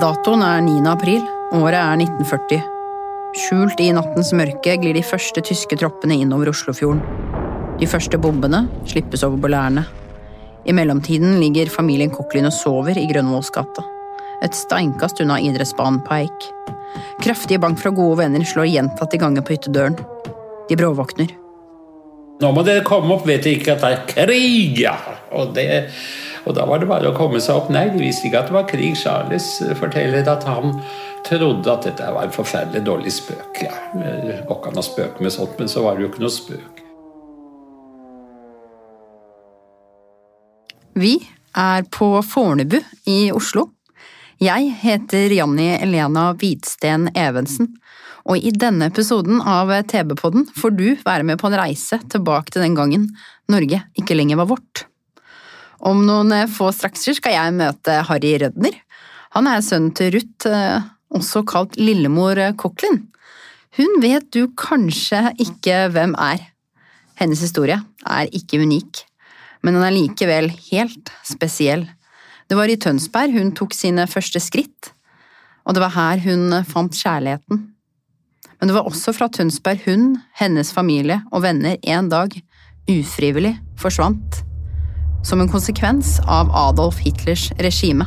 Datoen er 9. april, året er 1940. Skjult i nattens mørke glir de første tyske troppene innover Oslofjorden. De første bombene slippes over bolærene. I mellomtiden ligger familien Koklin og sover i Grønvolls gate. Et steinkast unna idrettsbanen på Eik. Kraftige bank fra gode venner slår gjentatte ganger på hyttedøren. De bråvåkner. Nå må dere komme opp, vet dere ikke at det er krig, ja. Og, det, og da var det bare å komme seg opp. Nei, de visste ikke at det var krig. Charles forteller at han trodde at dette var en forferdelig dårlig spøk. Ja, det går ikke an å spøke med sånt, men så var det jo ikke noe spøk. Vi er på Fornebu i Oslo. Jeg heter Janni Elena Hvidsten Evensen, og i denne episoden av TV-podden får du være med på en reise tilbake til den gangen Norge ikke lenger var vårt. Om noen få strakser skal jeg møte Harry Rødner. Han er sønnen til Ruth, eh, også kalt lillemor Cochlin. Hun vet du kanskje ikke hvem er. Hennes historie er ikke unik, men den er likevel helt spesiell. Det var i Tønsberg hun tok sine første skritt, og det var her hun fant kjærligheten. Men det var også fra Tønsberg hun, hennes familie og venner en dag ufrivillig forsvant. Som en konsekvens av Adolf Hitlers regime.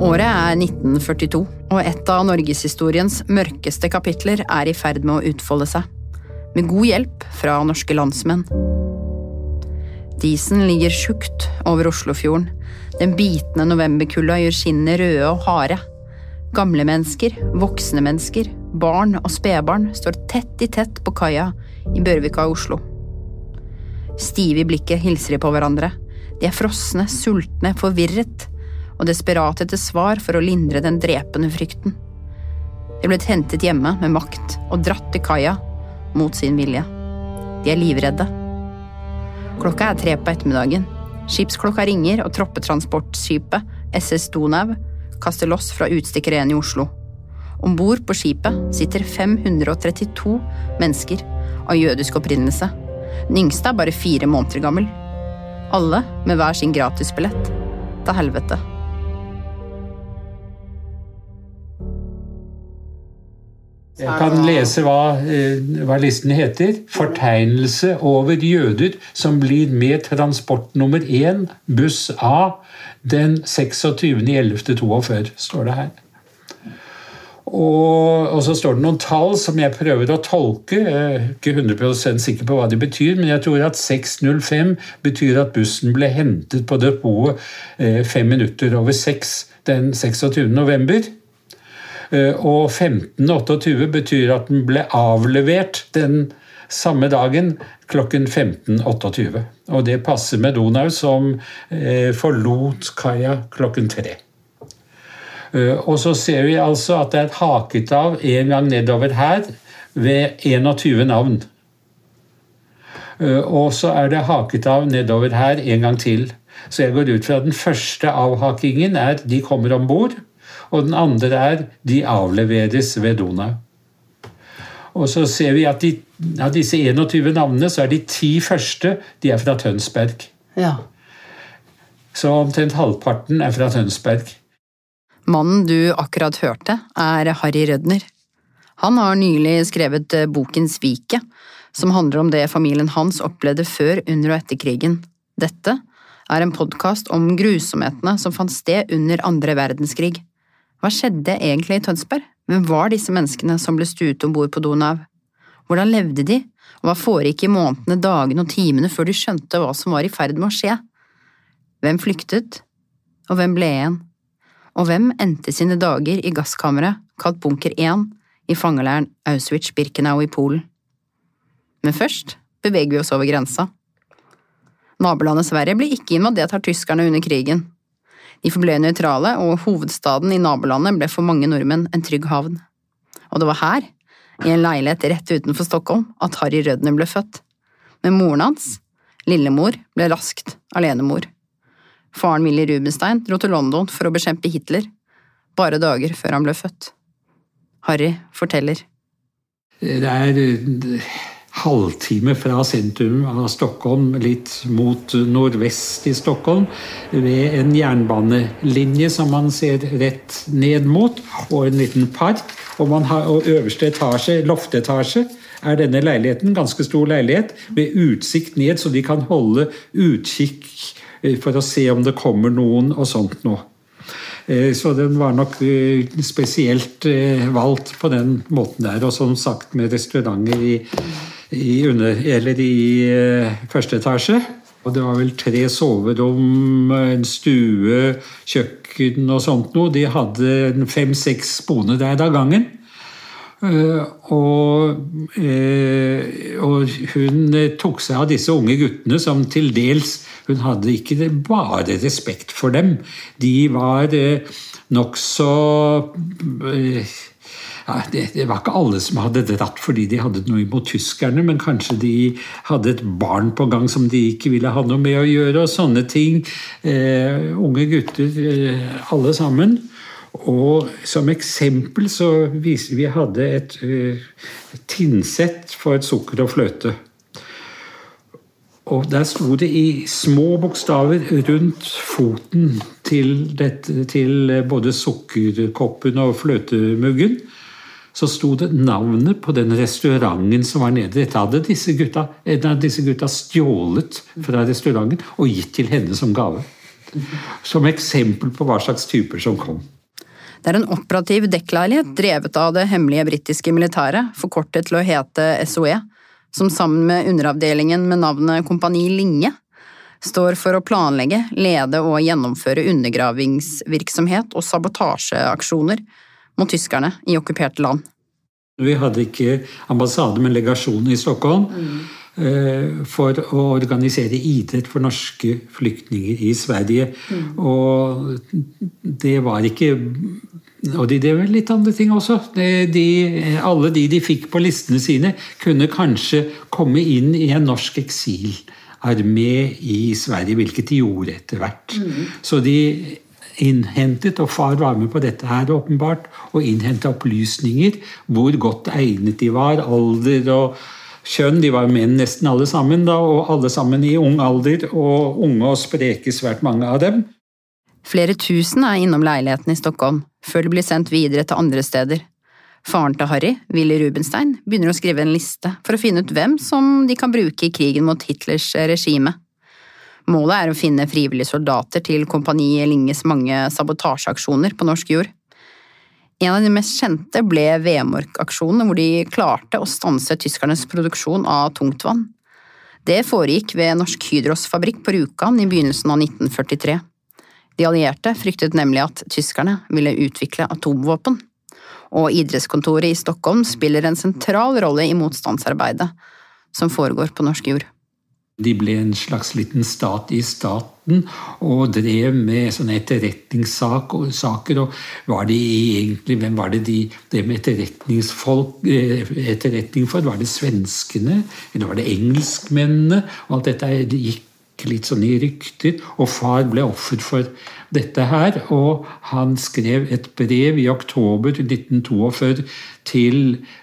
Året er 1942, og et av norgeshistoriens mørkeste kapitler er i ferd med å utfolde seg. Med god hjelp fra norske landsmenn. Disen ligger tjukt over Oslofjorden. Den bitende novemberkulda gjør skinnene røde og harde. Gamle mennesker, voksne mennesker, barn og spedbarn står tett i tett på kaia i Bjørvika i Oslo. Stive i blikket hilser de på hverandre. De er frosne, sultne, forvirret og desperate etter svar for å lindre den drepende frykten. De er blitt hentet hjemme med makt og dratt til kaia mot sin vilje. De er livredde. Klokka er tre på ettermiddagen. Skipsklokka ringer, og troppetransportskipet SS Donau kaster loss fra utstikkeren i Oslo. Om bord på skipet sitter 532 mennesker av jødisk opprinnelse. Den yngste er bare fire måneder gammel. Alle med hver sin gratisbillett til helvete. Jeg kan lese hva, eh, hva listen heter. Fortegnelse over jøder som blir med transport nummer én, buss A, den 26.11.42, står det her. Og, og, så står det noen tall som jeg prøver å tolke. Jeg er ikke 100% sikker på hva de betyr, men jeg tror at 6.05 betyr at bussen ble hentet på depotet eh, fem minutter over seks den 26. november. Eh, og 1528 betyr at den ble avlevert den samme dagen klokken 15.28. Og det passer med Donau, som eh, forlot kaia klokken tre. Eh, og så ser vi altså at det er haket av en gang nedover her ved 21 navn. Og så er det haket av nedover her en gang til. Så jeg går ut fra at den første avhakingen er de kommer om bord. Og den andre er de avleveres ved Donau. Og så ser vi at de, av disse 21 navnene, så er de ti første de er fra Tønsberg. Ja. Så omtrent halvparten er fra Tønsberg. Mannen du akkurat hørte, er Harry Rødner. Han har nylig skrevet boken Sviket, som handler om det familien hans opplevde før, under og etter krigen. Dette er en podkast om grusomhetene som fant sted under andre verdenskrig. Hva skjedde egentlig i Tønsberg? Hvem var disse menneskene som ble stuet om bord på Donau? Hvordan levde de, og hva foregikk i månedene, dagene og timene før de skjønte hva som var i ferd med å skje? Hvem flyktet, og hvem ble igjen? Og hvem endte sine dager i gasskammeret kalt Bunker 1 i fangeleiren Auschwitz-Birkenau i Polen? Men først beveger vi oss over grensa. Nabolandet Sverige ble ikke invadert av tyskerne under krigen. De forble nøytrale, og hovedstaden i nabolandet ble for mange nordmenn en trygg havn. Og det var her, i en leilighet rett utenfor Stockholm, at Harry Rødner ble født. Men moren hans, lillemor, ble raskt alenemor. Faren Willy Rubenstein dro til London for å bekjempe Hitler, bare dager før han ble født. Harry forteller. Det er halvtime fra sentrum av Stockholm, litt mot nordvest i Stockholm, ved en jernbanelinje som man ser rett ned mot, og en liten park. Og, har, og øverste etasje, loftetasje, er denne leiligheten. Ganske stor leilighet med utsikt ned, så de kan holde utkikk eh, for å se om det kommer noen og sånt noe. Eh, så den var nok eh, spesielt valgt på den måten der. Og som sagt med restauranter i i, under, eller i uh, første etasje. Og det var vel tre soverom, en stue, kjøkken og sånt noe. De hadde fem-seks boende der av gangen. Uh, og, uh, og, hun tok seg av disse unge guttene som til dels Hun hadde ikke bare respekt for dem. De var nokså ja, det, det, var ikke alle som hadde dratt fordi de hadde noe imot tyskerne, men kanskje de hadde et barn på gang som de ikke ville ha noe med å gjøre, og sånne ting. Eh, unge gutter, eh, alle sammen. Og som eksempel så viser vi hadde et uh, tinnsett for sukker og fløte. Og der sto det i små bokstaver rundt foten til, dette, til både sukkerkoppen og fløtemuggen så sto det navnet på den restauranten som var nede. Dette hadde disse gutta, en av disse gutta stjålet fra restauranten og gitt til henne som gave. Som eksempel på hva slags typer som kom. Det er en operativ dekkleilighet drevet av det hemmelige britiske militæret, forkortet til å hete SOE, som sammen med underavdelingen med navnet Kompani Linge står for å planlegge, lede og gjennomføre undergravingsvirksomhet og sabotasjeaksjoner mot tyskerne i okkuperte land. Vi hadde ikke ambassade, men legasjon i Stockholm. Mm. For å organisere idrett for norske flyktninger i Sverige. Mm. Og det var ikke Og de drev litt andre ting også. De, alle de de fikk på listene sine, kunne kanskje komme inn i en norsk eksilarmé i Sverige, hvilket de gjorde etter hvert. Mm. Så de innhentet, og far var med på dette her åpenbart, og innhenta opplysninger hvor godt egnet de var, alder og kjønn. De var menn nesten alle sammen, da, og alle sammen i ung alder, og unge og spreke, svært mange av dem. Flere tusen er innom leiligheten i Stockholm, før de blir sendt videre til andre steder. Faren til Harry, Willy Rubenstein, begynner å skrive en liste for å finne ut hvem som de kan bruke i krigen mot Hitlers regime. Målet er å finne frivillige soldater til Kompani Linges mange sabotasjeaksjoner på norsk jord. En av de mest kjente ble Vemork-aksjonen, hvor de klarte å stanse tyskernes produksjon av tungtvann. Det foregikk ved Norsk Hydros fabrikk på Rjukan i begynnelsen av 1943. De allierte fryktet nemlig at tyskerne ville utvikle atomvåpen. Og idrettskontoret i Stockholm spiller en sentral rolle i motstandsarbeidet som foregår på norsk jord. De ble en slags liten stat i staten og drev med sånne etterretningssaker. Og var de egentlig, hvem var det de drev med eh, etterretning for? Var det svenskene? Eller var det engelskmennene? Og alt dette gikk litt sånn i rykter. Og far ble offer for dette her. Og han skrev et brev i oktober 1942 til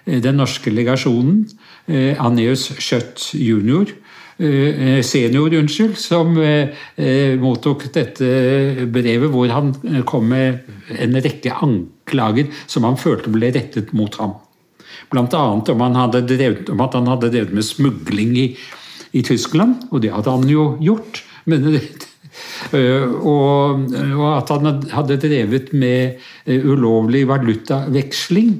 eh, den norske legasjonen, Aneus Anneus Schjøtt jr., Eh, senior, unnskyld, som eh, eh, mottok dette brevet hvor han kom med en rekke anklager som han følte ble rettet mot ham. Annet om, om at han hadde drevet med smugling i, i, Tyskland, og det hadde han jo gjort. Men, og, og, at han hadde drevet med ulovlig valutaveksling.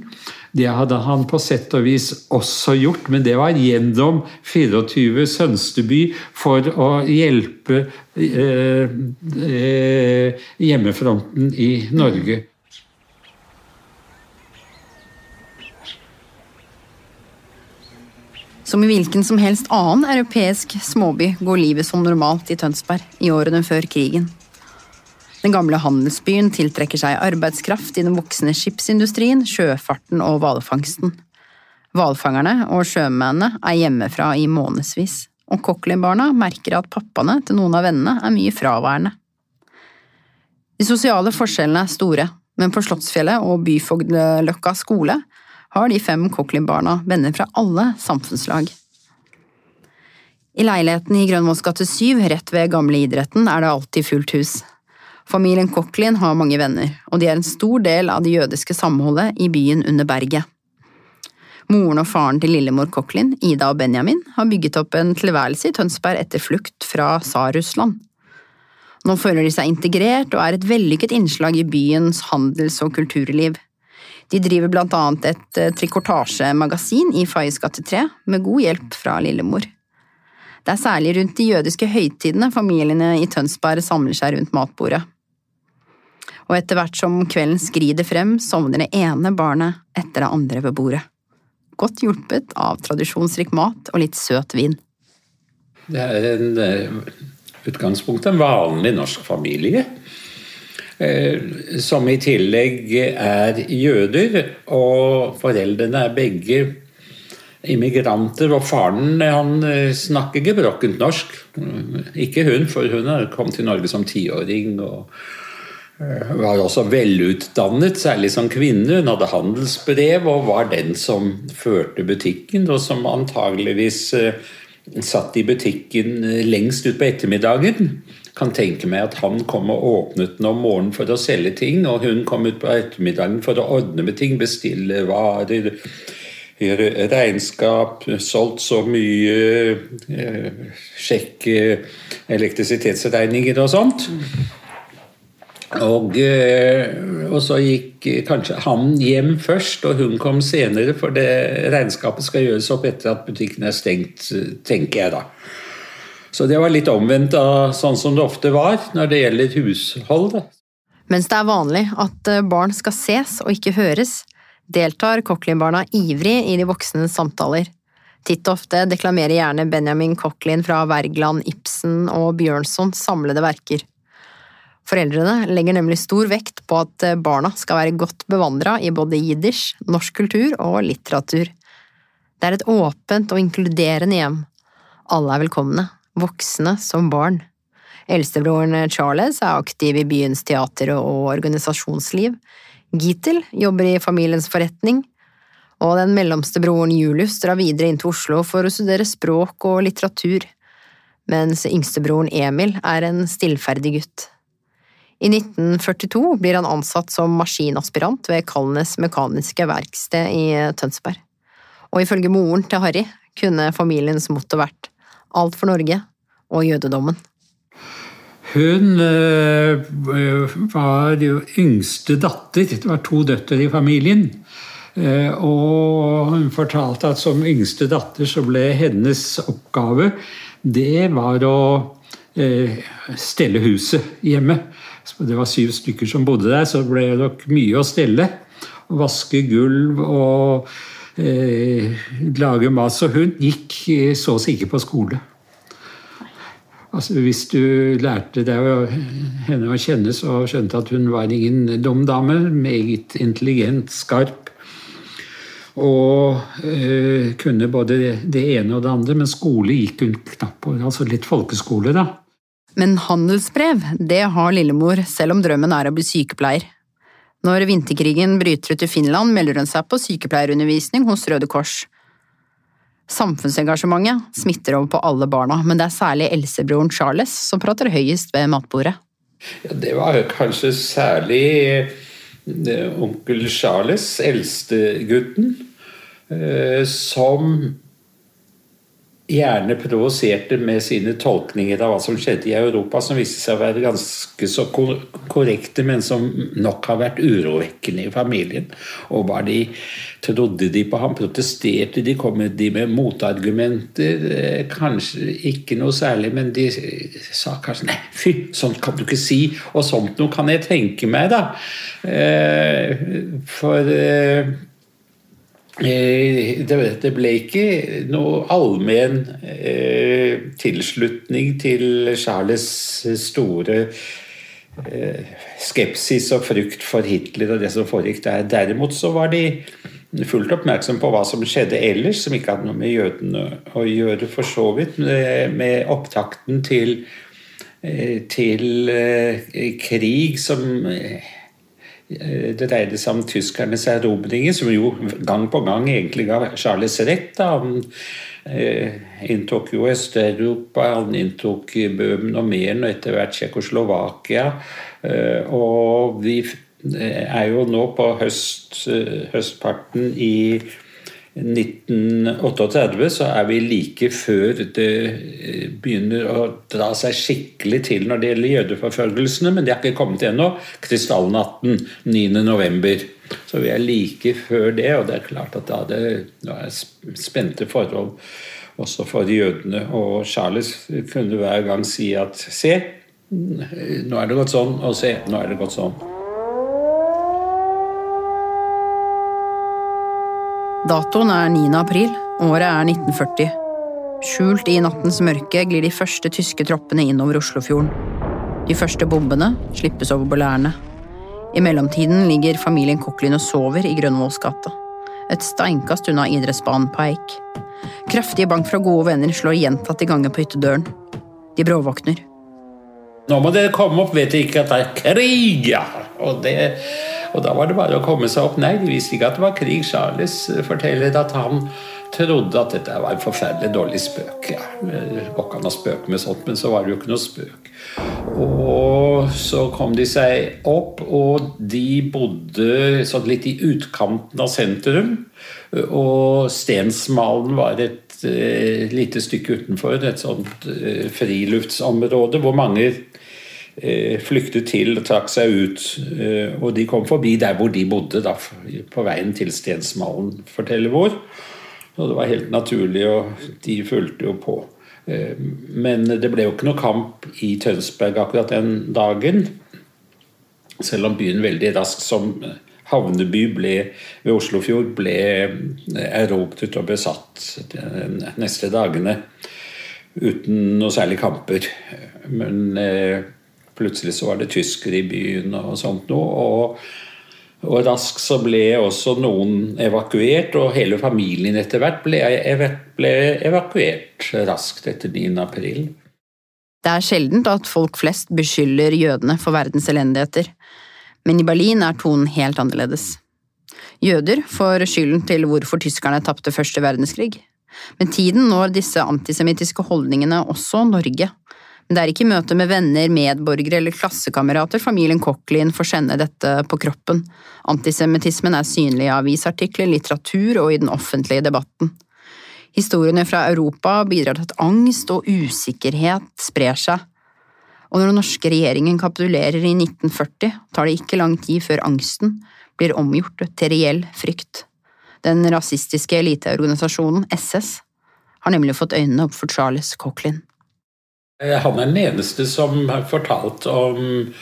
Det hadde han på sett og vis også gjort, men det var gjennom 24 Sønsteby for å hjelpe eh, eh, hjemmefronten i Norge. Som i hvilken som helst annen europeisk småby går livet som normalt i Tønsberg i årene før krigen. Den gamle handelsbyen tiltrekker seg arbeidskraft i den voksende skipsindustrien, sjøfarten og hvalfangsten. Hvalfangerne og sjømennene er hjemmefra i månedsvis, og Cochlin-barna merker at pappaene til noen av vennene er mye fraværende. De sosiale forskjellene er store, men på Slottsfjellet og Byfogdløkka skole har de fem Cochlin-barna venner fra alle samfunnslag. I leiligheten i Grønvolls gate 7, rett ved gamle idretten, er det alltid fullt hus. Familien Cochlin har mange venner, og de er en stor del av det jødiske samholdet i byen under berget. Moren og faren til lillemor Cochlin, Ida og Benjamin, har bygget opp en tilværelse i Tønsberg etter flukt fra Tsar-Russland. Nå føler de seg integrert og er et vellykket innslag i byens handels- og kulturliv. De driver blant annet et eh, trikotasjemagasin i Fayes gate 3, med god hjelp fra lillemor. Det er særlig rundt de jødiske høytidene familiene i Tønsberg samler seg rundt matbordet. Og etter hvert som kvelden skrider frem, sovner det ene barnet etter det andre ved bordet. Godt hjulpet av tradisjonsrik mat og litt søt vin. Det er en eh, utgangspunkt en vanlig norsk familie. Eh, som i tillegg er jøder. Og foreldrene er begge immigranter. Og faren han eh, snakker gebrokkent norsk. Ikke hun, for hun kom til Norge som tiåring. og var også velutdannet, særlig som kvinne. Hun hadde handelsbrev og var den som førte butikken, og som antageligvis satt i butikken lengst ut på ettermiddagen kan tenke meg at han kom og åpnet den om morgenen for å selge ting, og hun kom ut på ettermiddagen for å ordne med ting, bestille varer, gjøre regnskap, solgt så mye, eh, sjekke elektrisitetsregninger og sånt. Og, eh, og, så gikk kanskje han hjem først, og hun kom senere, for det regnskapet skal gjøres opp etter at butikken er stengt, tenker jeg da. Så det var litt omvendt av sånn som det ofte var når det gjelder hushold. Mens det er vanlig at eh, barn skal ses og ikke høres, deltar Cochlin-barna ivrig i de voksnes samtaler. Titt og ofte deklamerer gjerne Benjamin Cochlin fra Wergeland, Ibsen og Bjørnson samlede verker. Foreldrene legger nemlig stor vekt på at eh, barna skal være godt bevandra i både jiddisch, norsk kultur og litteratur. Det er et åpent og inkluderende hjem. Alle er velkomne voksne som barn. Eldstebroren Charles er aktiv i byens teater og organisasjonsliv. Gitil jobber i familiens forretning. Og den mellomste broren Julius drar videre inn til Oslo for å studere språk og litteratur, mens yngstebroren Emil er en stillferdig gutt. I 1942 blir han ansatt som maskinaspirant ved Kalnes Mekaniske Verksted i Tønsberg. Og ifølge moren til Harry kunne familiens motto vært Alt for Norge og jødedommen. Hun øh, var yngste datter. Det var to døtre i familien. Eh, og hun fortalte at som yngste datter så ble hennes oppgave det var å stelle huset hjemme. Det var syv stykker som bodde der, så ble det nok mye å stelle. Vaske gulv og eh, lage mat. Så hun gikk så å si ikke på skole. Altså, hvis du lærte deg henne å kjenne, så skjønte at hun var ingen dum dame. Meget intelligent, skarp. Og eh, kunne både det ene og det andre, men skole gikk hun knapt på. Altså litt folkeskole, da. Men handelsbrev, det har lillemor, selv om drømmen er å bli sykepleier. Når vinterkrigen bryter ut i Finland, melder hun seg på sykepleierundervisning hos Røde Kors. Samfunnsengasjementet smitter over på alle barna, men det er særlig eldstebroren Charles som prater høyest ved matbordet. Ja, det var kanskje særlig eh, onkel Charles, eldstegutten, eh, som gjerne provoserte med sine tolkninger av hva som skjedde i Europa, som viste seg å være ganske så korrekte, men som nok har vært urovekkende i familien. Og hva de trodde de på ham? Protesterte de? Kom de med motargumenter? Eh, kanskje ikke noe særlig, men de sa kanskje Nei, fy, sånt kan du ikke si. Og sånt noe kan jeg tenke meg, da. Eh, for eh, det ble ikke noe allmenn eh, tilslutning til Charles' store eh, skepsis og frykt for Hitler og det som foregikk der. Derimot så var de fullt oppmerksom på hva som skjedde ellers, som ikke hadde noe med jødene å gjøre, for så vidt, med opptakten til, til krig som Eh, det dreide seg om tyskernes erobringer, som jo gang på gang egentlig ga Charles rett. Da. Han eh, inntok jo Øst-Europa, han inntok Bøhmen og Meren og etter hvert Tsjekkoslovakia. Eh, og vi er jo nå på høst, høstparten i 1938 så er vi like før det eh, begynner å dra seg skikkelig til når det gjelder jødeforfølgelsene, men det har ikke kommet ennå. Krystallnatten 9.11. Så vi er like før det, og det er klart at da det, er spente forhold også for jødene. Og Charles kunne hver gang si at se, nå er det gått sånn, og se, nå er det gått sånn. Datoen er 9. april, året er 1940. Skjult i nattens mørke glir de første tyske troppene innover Oslofjorden. De første bombene slippes over bolærene. I mellomtiden ligger familien Koklin og sover i Grønvolls gate. Et steinkast unna idrettsbanen på Eik. Kraftige bank fra gode venner slår gjentatte ganger på hyttedøren. De bråvåkner. Nå må dere komme opp, vet dere ikke at det er krig, ja! Og det og da var det bare å komme seg opp. Nei, de visste ikke at det var krig. Charles forteller at han trodde at dette var en forferdelig dårlig spøk. Ja, det går ikke an å spøke med sånt, men så var det jo ikke noe spøk. Og så kom de seg opp, og de bodde sånn litt i utkanten av sentrum. Og Stensmalen var et uh, lite stykke utenfor, et sånt friluftsområde hvor mange Eh, flyktet til og trakk seg ut. Eh, og de kom forbi der hvor de bodde, da, på veien til Stensmalen, forteller vår. Og det var helt naturlig, og de fulgte jo på. Eh, men det ble jo ikke noe kamp i Tønsberg akkurat den dagen. Selv om byen veldig raskt som havneby ble, ved Oslofjord ble erobret og besatt de neste dagene uten noe særlig kamper. Men Plutselig så var det tyskere i byen og sånt noe. Og, og raskt så ble også noen evakuert, og hele familien etter hvert ble, ble evakuert raskt etter 9. april. Det er sjeldent at folk flest beskylder jødene for verdens elendigheter, men i Berlin er tonen helt annerledes. Jøder får skylden til hvorfor tyskerne tapte første verdenskrig, men tiden når disse antisemittiske holdningene også Norge, men det er ikke møte med venner, medborgere eller klassekamerater familien Cochlin får kjenne dette på kroppen. Antisemittismen er synlig i avisartikler, litteratur og i den offentlige debatten. Historiene fra Europa bidrar til at angst og usikkerhet sprer seg. Og når den norske regjeringen kapitulerer i 1940, tar det ikke lang tid før angsten blir omgjort til reell frykt. Den rasistiske eliteorganisasjonen SS har nemlig fått øynene opp for Charles Cochlin. Eh, han er den eneste som har fortalt om,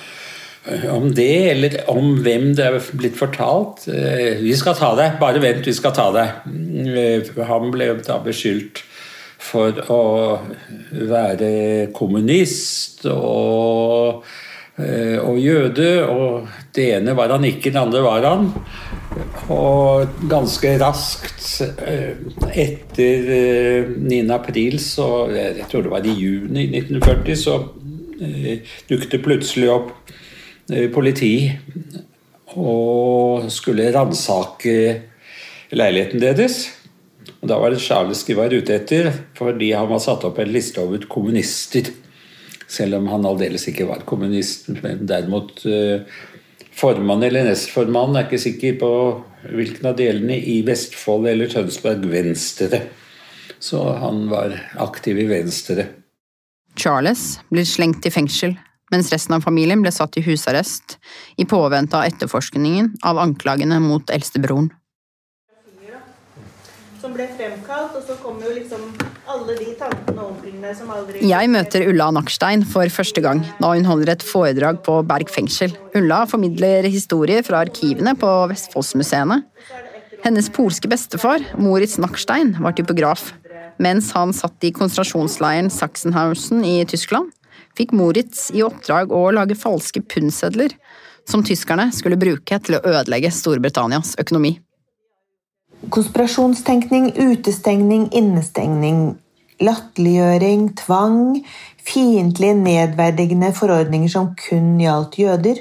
eh, om det, eller om hvem det er blitt fortalt. Eh, vi skal ta deg, bare vent, vi skal ta deg. Han ble da beskyldt for å være kommunist og, og jøde. Og det ene var han ikke, det andre var han. Og ganske raskt eh, etter 9. Eh, april, så jeg tror det var i juni 1940, så eh, dukket plutselig opp politi og skulle ransake leiligheten deres. Og Da var det Charles de var ute etter, fordi han var satt opp en liste over kommunister. Selv om han aldeles ikke var kommunist, men derimot formann eller nestformann, er ikke sikker på hvilken av delene i Vestfold eller Tønsberg Venstre. Så han var aktiv i Venstre. Charles blir slengt i fengsel, mens resten av familien ble satt i husarrest i påvente av etterforskningen av anklagene mot eldstebroren. Som ble fremkalt, og så kommer jo liksom alle de tantene og onklene som aldri Jeg møter Ulla Nakstein for første gang da hun holder et foredrag på Berg fengsel. Ulla formidler historier fra arkivene på Vestfoldsmuseene. Hennes polske bestefar, Moritz Nakstein, var typograf. Mens han satt i konsentrasjonsleiren Sachsenhausen i Tyskland, fikk Moritz i oppdrag å lage falske pundsedler som tyskerne skulle bruke til å ødelegge Storbritannias økonomi. Konspirasjonstenkning, utestengning, innestengning, latterliggjøring, tvang, fiendtlige, nedverdigende forordninger som kun gjaldt jøder,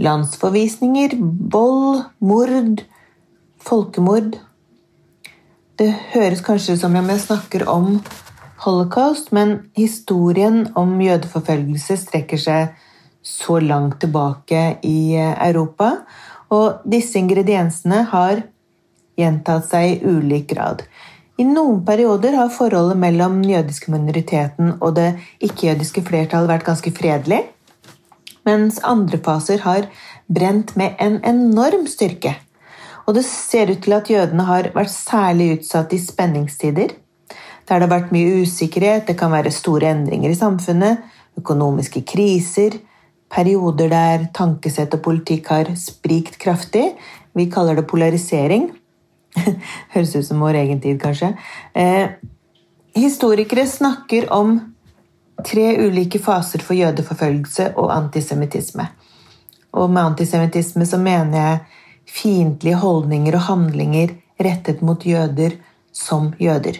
landsforvisninger, vold, mord, folkemord. Det høres kanskje som om jeg snakker om holocaust, men historien om jødeforfølgelse strekker seg så langt tilbake i Europa, og disse ingrediensene har gjentatt seg i ulik grad. I noen perioder har forholdet mellom den jødiske minoriteten og det ikke-jødiske flertallet vært ganske fredelig, mens andre faser har brent med en enorm styrke. Og det ser ut til at jødene har vært særlig utsatt i spenningstider, der det har vært mye usikkerhet, det kan være store endringer i samfunnet, økonomiske kriser, perioder der tankesett og politikk har sprikt kraftig. Vi kaller det polarisering. Høres ut som vår egen tid, kanskje. Eh, historikere snakker om tre ulike faser for jødeforfølgelse og antisemittisme. Og med antisemittisme så mener jeg fiendtlige holdninger og handlinger rettet mot jøder som jøder.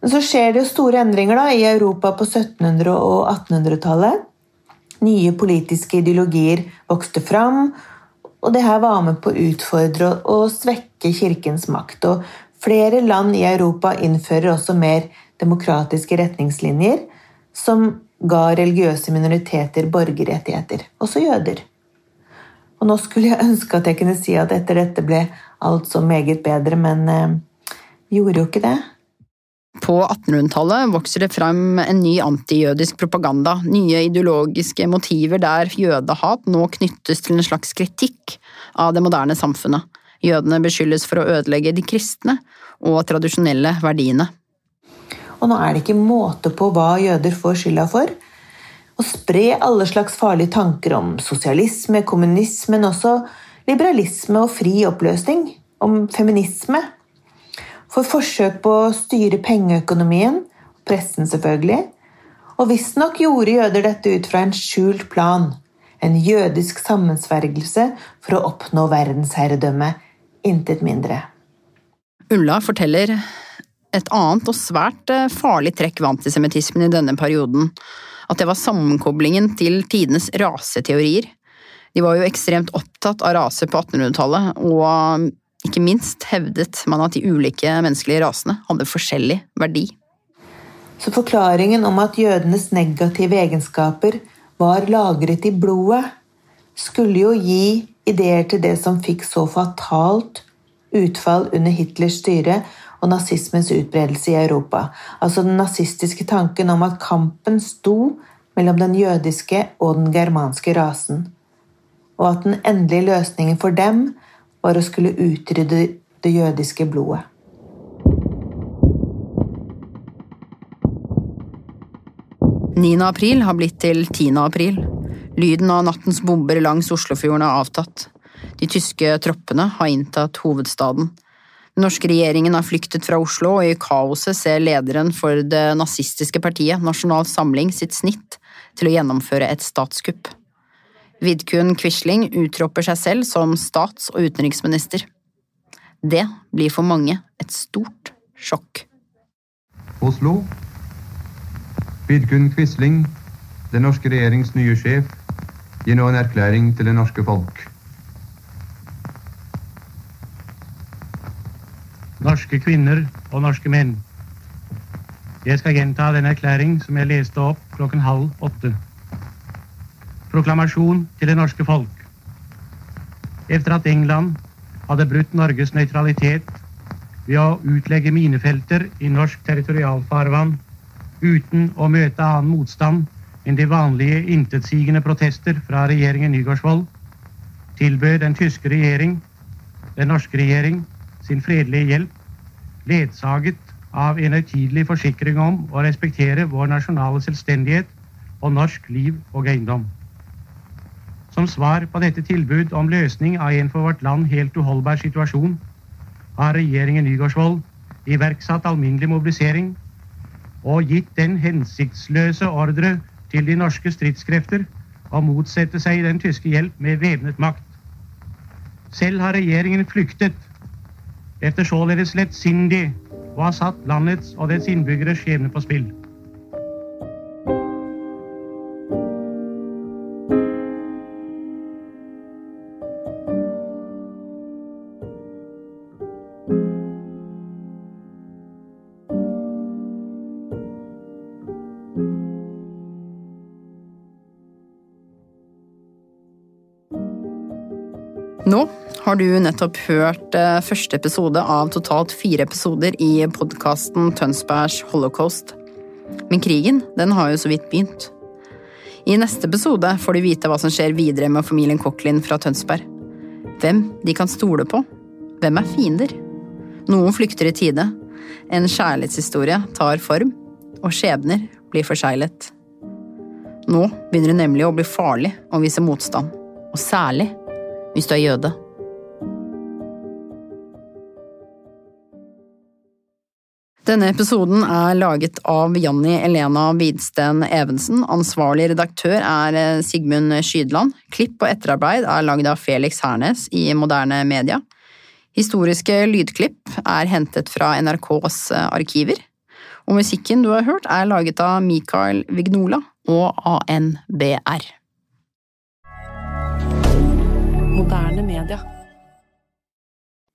Så skjer det jo store endringer da, i Europa på 1700- og 1800-tallet. Nye politiske ideologier vokste fram, og det her var med på å utfordre og svekke kirkens makt. Og flere land i Europa innfører også mer demokratiske retningslinjer som ga religiøse minoriteter borgerrettigheter, også jøder. Og nå skulle jeg ønske at jeg kunne si at etter dette ble alt så meget bedre, men eh, gjorde jo ikke det. På 1800-tallet vokser det frem en ny antijødisk propaganda, nye ideologiske motiver der jødehat nå knyttes til en slags kritikk av det moderne samfunnet. Jødene beskyldes for å ødelegge de kristne og tradisjonelle verdiene. Og nå er det ikke måte på hva jøder får skylda for. Å spre alle slags farlige tanker om sosialisme, kommunisme, men også liberalisme og fri oppløsning. Om feminisme for forsøk på å styre pengeøkonomien, pressen selvfølgelig. Og visstnok gjorde jøder dette ut fra en skjult plan, en jødisk sammensvergelse for å oppnå verdensherredømme, intet mindre. Ulla forteller et annet og svært eh, farlig trekk ved antisemittismen i denne perioden, at det var sammenkoblingen til tidenes raseteorier. De var jo ekstremt opptatt av rase på 1800-tallet, og ikke minst hevdet man at de ulike menneskelige rasene hadde forskjellig verdi. Så forklaringen om at jødenes negative egenskaper var lagret i blodet, skulle jo gi ideer til det som fikk så fatalt utfall under Hitlers styre og nazismens utbredelse i Europa. Altså den nazistiske tanken om at kampen sto mellom den jødiske og den germanske rasen, og at den endelige løsningen for dem var å skulle utrydde det jødiske blodet. «9. april har blitt til 10. april. Lyden av nattens bomber langs Oslofjorden har avtatt. De tyske troppene har inntatt hovedstaden. Den norske regjeringen har flyktet fra Oslo, og i kaoset ser lederen for det nazistiske partiet, Nasjonal Samling, sitt snitt til å gjennomføre et statskupp. Vidkun Quisling utroper seg selv som stats- og utenriksminister. Det blir for mange et stort sjokk. Oslo. Vidkun Quisling, den norske regjerings nye sjef, gir nå en erklæring til det norske folk. Norske kvinner og norske menn. Jeg skal gjenta den erklæring som jeg leste opp klokken halv åtte proklamasjon til det norske folk. Etter at England hadde brutt Norges nøytralitet, ved å utlegge minefelter i norsk territorialfarvann uten å møte annen motstand enn de vanlige intetsigende protester fra regjeringen Nygaardsvold, tilbød den tyske regjering, den norske regjering, sin fredelige hjelp, ledsaget av en høytidelig forsikring om å respektere vår nasjonale selvstendighet og norsk liv og eiendom. Som svar på dette tilbud om løsning av en for vårt land helt uholdbar situasjon, har regjeringen Nygaardsvold iverksatt alminnelig mobilisering og gitt den hensiktsløse ordre til de norske stridskrefter og motsette seg den tyske hjelp med væpnet makt. Selv har regjeringen flyktet, efter således lettsindig å ha satt landets og dets innbyggeres skjebne på spill. Har du nettopp hørt eh, første episode av totalt fire episoder i podkasten Tønsbergs holocaust. Men krigen, den har jo så vidt begynt. I neste episode får du vite hva som skjer videre med familien Cochlin fra Tønsberg. Hvem de kan stole på. Hvem er fiender? Noen flykter i tide. En kjærlighetshistorie tar form, og skjebner blir forseglet. Nå begynner det nemlig å bli farlig å vise motstand, og særlig hvis du er jøde. Denne episoden er laget av Janni Elena Widsten Evensen. Ansvarlig redaktør er eh, Sigmund Skydland. Klipp og etterarbeid er lagd av Felix Hernes i Moderne Media. Historiske lydklipp er hentet fra NRKs eh, arkiver. Og musikken du har hørt, er laget av Mikael Vignola og ANBR. Moderne media.